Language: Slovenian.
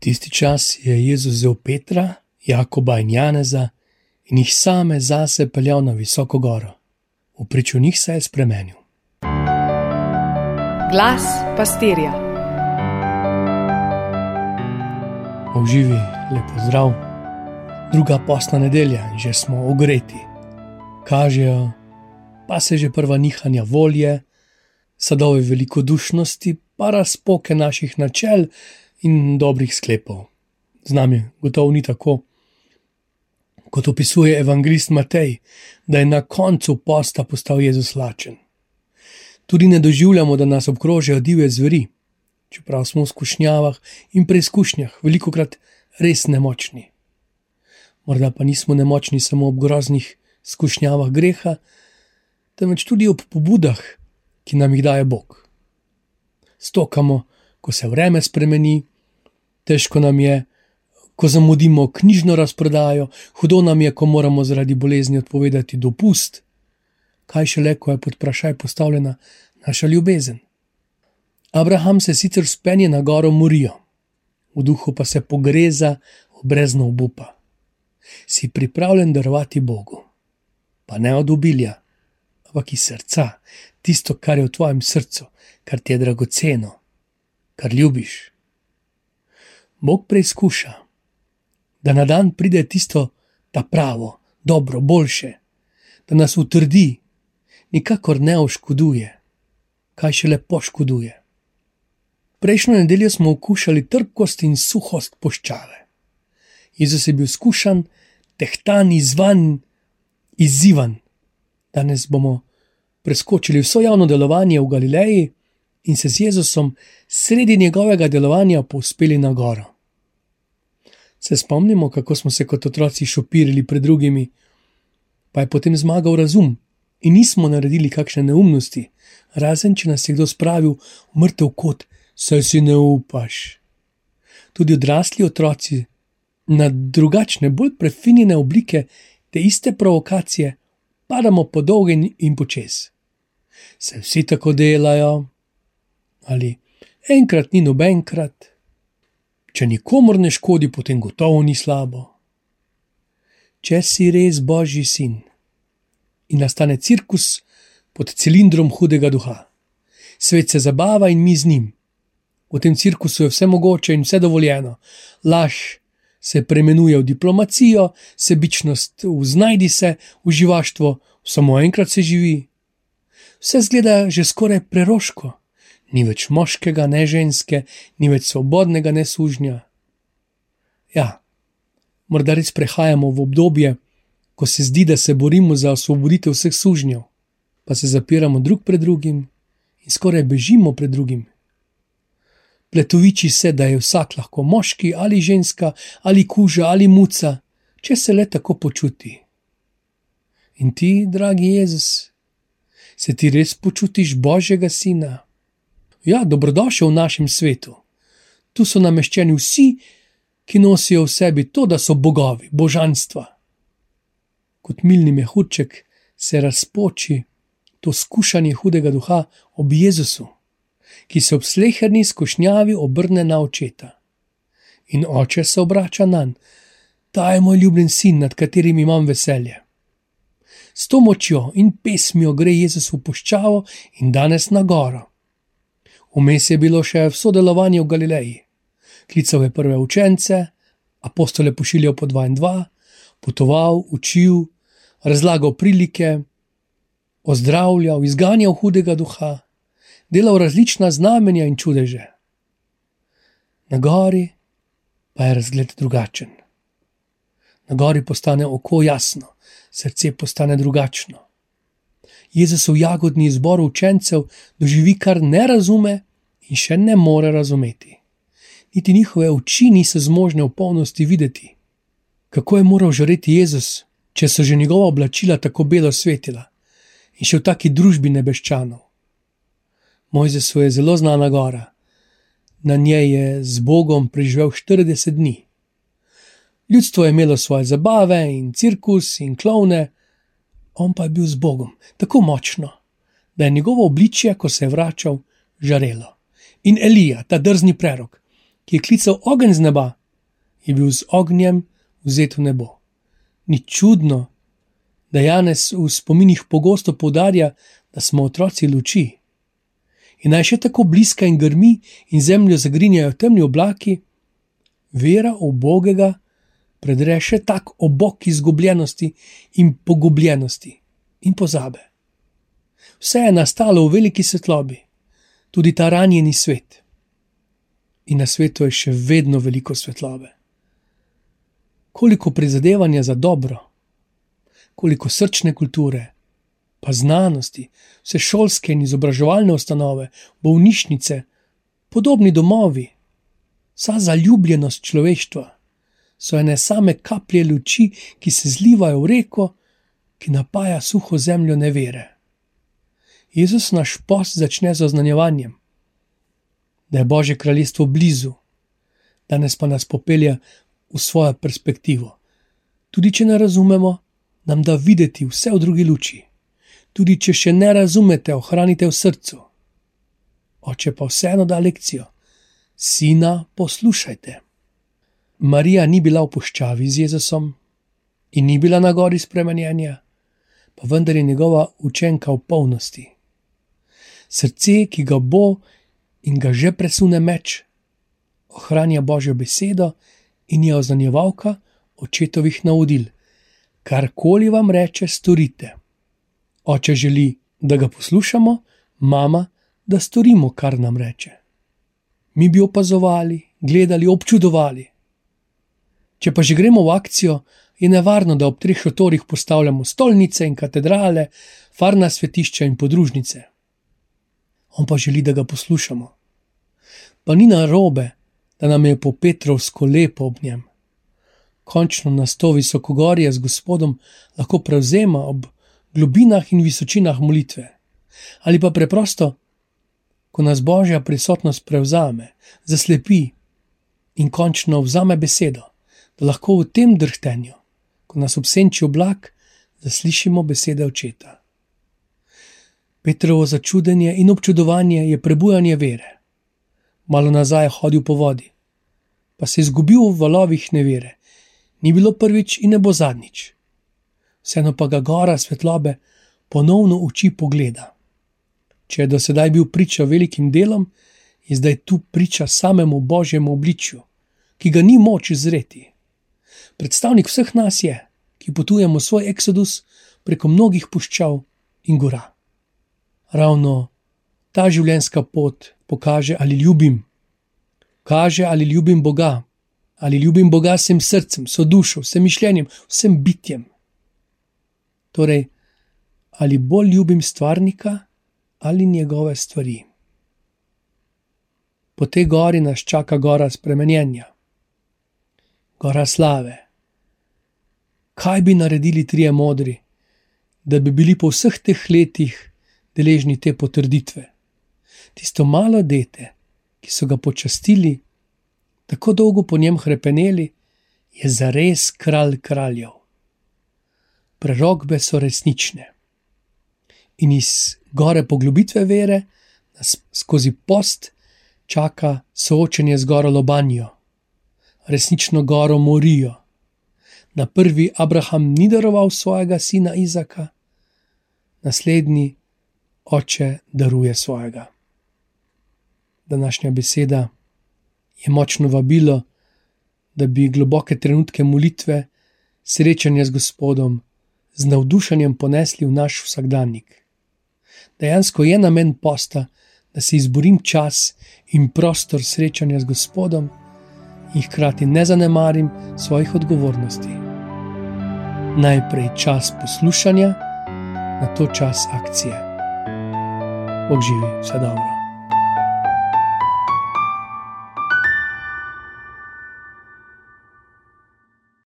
Tisti čas je Jezus vzel Petra, Jakoba in Janeza in jih same zase peljal na visoko goro. V priču njih se je spremenil. Glas pastirja. Uživi, lepo zdrav. Druga posna nedelja in že smo ogreti. Kažejo pa se že prva nihanja volje, sadove velikodušnosti, pa razpoke naših načel in dobrih sklepov. Z nami gotovo ni tako, kot opisuje evangelist Matej, da je na koncu posta postal Jezus lačen. Tudi ne doživljamo, da nas obkrožajo divje zveri, čeprav smo v skušnjavah in preizkušnjah veliko krat res nemočni. Morda pa nismo nemočni samo ob groznih skušnjavah greha, temveč tudi ob pobudah, ki nam jih daje Bog. Stokamo, ko se vreme spremeni, težko nam je, ko zamudimo knjižno razprodajo, hudo nam je, ko moramo zaradi bolezni odpovedati dopust, kaj šele, ko je pod vprašaj postavljena naša ljubezen. Abraham se sicer spenje na goro Morijo, v duhu pa se pogreza v brezno obupa. Si pripravljen darovati Bogu, pa ne od obilja, ampak iz srca, tisto, kar je v tvojem srcu, kar ti je dragoceno, kar ljubiš. Bog preizkuša, da na dan pride tisto, ta pravo, dobro, boljše, da nas utrdi, nikakor ne oškoduje, kaj še lepo škoduje. Prejšnjo nedeljo smo okušali trpkost in suhost poščave. Jezus je bil skušan, tehtan, izvan, izzivan. Danes bomo preskočili vso javno delovanje v Galileji in se z Jezusom sredi njegovega delovanja povzpeli na goro. Se spomnimo, kako smo se kot otroci šopirili pred drugimi, pa je potem zmagal razum in nismo naredili kakšne neumnosti, razen če nas je kdo spravil v mrtev kot, saj si ne upaš. Tudi odrasli otroci na drugačne, bolj prefinjene oblike te iste provokacije padamo po dolgi in počes. Se vsi tako delajo, ali enkrat ni nobenkrat, če nikomor ne škodi, potem gotovo ni slabo. Če si res božji sin in nastane cirkus pod cilindrom hudega duha, svet se zabava in mi z njim. V tem cirkusu je vse mogoče in vse dovoljeno, laž se preimenuje v diplomacijo, sebičnost v znajdi se, uživaštvo samo enkrat se živi. Vse zgleda že skoraj preroško, ni več moškega, ne ženske, ni več svobodnega, ne sužnja. Ja, morda res prehajamo v obdobje, ko se zdi, da se borimo za osvoboditev vseh sužnjev, pa se zapiramo drug pred drugim in skoraj bežimo pred drugim pletoviči se, da je vsak lahko moški ali ženska ali kuža ali muca, če se le tako počuti. In ti, dragi Jezus, se ti res počutiš Božjega sina? Ja, dobrodošel v našem svetu. Tu so nameščeni vsi, ki nosijo v sebi to, da so bogovi, božanstva. Kot milni mehurček se razpoči to skušanje hudega duha ob Jezusu ki se ob sleherni skušnjavi obrne na očeta. In oče se obrača na njega, ta je moj ljubljen sin, nad katerim imam veselje. S to močjo in pesmijo gre Jezus v puščavo in danes na goro. Vmes je bilo še sodelovanje v Galileji. Klical je prve učence, apostole pošiljal po dva in dva, potoval, učil, razlagal prilike, ozdravljal, izganjal hudega duha delal različna znamenja in čudeže. Na gori pa je razgled drugačen. Na gori postane oko jasno, srce postane drugačno. Jezusov jagodni izbor učencev doživi, kar ne razume in še ne more razumeti. Niti njihove oči niso zmožne v polnosti videti. Kako je moral žareti Jezus, če so že njegova oblačila tako belo svetila in še v taki družbi nebeščanov. Mojzesu je zelo znana gora. Na njej je z Bogom preživel 40 dni. Ljudstvo je imelo svoje zabave in cirkus in klovne, on pa je bil z Bogom tako močno, da je njegovo obličje, ko se je vračal, žarelo. In Elija, ta drzni prerok, ki je klical ogenj z neba, je bil z ognjem vzet v nebo. Ni čudno, da Janes v spominih pogosto poudarja, da smo otroci luči. In naj še tako bliska in grmi in zemljo zagrinjajo temni oblaki, vera v Bogega predre še tak obok izgubljenosti in pogubljenosti in pozabe. Vse je nastalo v veliki svetlobi, tudi ta ranjeni svet. In na svetu je še vedno veliko svetlobe. Koliko prizadevanja za dobro, koliko srčne kulture, pa znanosti, vse šolske in izobraževalne ustanove, bolnišnice, podobni domovi, vsa zaljubljenost človeštva so ene same kaplje luči, ki se zlivajo v reko, ki napaja suho zemljo nevere. Jezus naš post začne z oznanjevanjem, da je Božje kraljestvo blizu, danes pa nas popelje v svojo perspektivo. Tudi če ne razumemo, nam da videti vse v drugi luči. Tudi če še ne razumete, ohranite v srcu. Oče pa vseeno da lekcijo: Sina, poslušajte. Marija ni bila v puščavi z Jezusom in ni bila na gori spremenjenja, pa vendar je njegova učenka v polnosti. Srce, ki ga bo in ga že presune meč, ohranja Božjo besedo in je oznanjevalka očetovih navodil karkoli vam reče, storite. Oče želi, da ga poslušamo, mama, da storimo, kar nam reče. Mi bi opazovali, gledali, občudovali. Če pa že gremo v akcijo, je nevarno, da ob treh šotorih postavljamo stolnice in katedrale, farna svetišča in podružnice. On pa želi, da ga poslušamo. Pa ni narobe, da nam je po Petrovsko lepo ob njem končno nas to visokogorje z Gospodom lahko prevzema ob globinah in visočinah molitve. Ali pa preprosto, ko nas Božja prisotnost prevzame, zaslepi in končno vzame besedo, lahko v tem drhtenju, ko nas obsenči oblak, zaslišimo besede očeta. Petrovo začudenje in občudovanje je prebujanje vere. Malo nazaj je hodil po vodi, pa se je izgubil v valovih nevere ni bilo prvič in ne bo zadnjič. Vseeno pa ga gora svetlobe ponovno uči pogleda. Če je do sedaj bil priča velikim delom, je zdaj tu priča samemu božjemu obličju, ki ga ni moč izreti. Predstavnik vseh nas je, ki potujemo svoj eksodus preko mnogih puščav in gora. Ravno ta življenjska pot pokaže, ali ljubim, kaže, ali ljubim Boga, ali ljubim Boga vsem srcem, vso dušo, vsem mišljenjem, vsem bitjem. Torej, ali bolj ljubim stvarnika ali njegove stvari. Po tej gori nas čaka gora spremenjenja, gora slave. Kaj bi naredili trije modri, da bi bili po vseh teh letih deležni te potrditve? Tisto malo dete, ki so ga počastili, tako dolgo po njem hrepeneli, je zares kralj kraljev. Prerogbe so resnične. In iz gore poglobitve vere nas skozi post čaka soočenje z goro Lobanjo, resnično goro Morijo. Na prvi Abraham ni daroval svojega sina Izaka, naslednji oče daruje svojega. Današnja beseda je močno vabilo, da bi globoke trenutke molitve, srečanja z Gospodom, z navdušenjem ponesli v naš vsakdanjik. Dejansko je namen posta, da si izborim čas in prostor srečanja z Gospodom in hkrati ne zanemarim svojih odgovornosti. Najprej čas poslušanja, na to čas akcije. Bog živi, vse dobro.